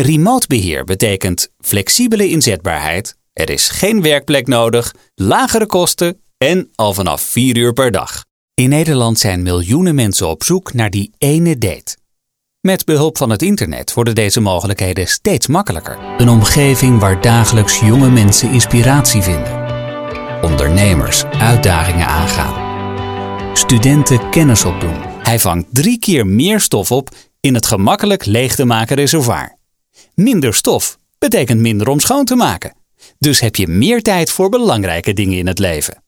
Remote beheer betekent flexibele inzetbaarheid, er is geen werkplek nodig, lagere kosten en al vanaf 4 uur per dag. In Nederland zijn miljoenen mensen op zoek naar die ene date. Met behulp van het internet worden deze mogelijkheden steeds makkelijker. Een omgeving waar dagelijks jonge mensen inspiratie vinden. Ondernemers uitdagingen aangaan. Studenten kennis opdoen. Hij vangt drie keer meer stof op in het gemakkelijk leeg te maken reservoir. Minder stof betekent minder om schoon te maken. Dus heb je meer tijd voor belangrijke dingen in het leven.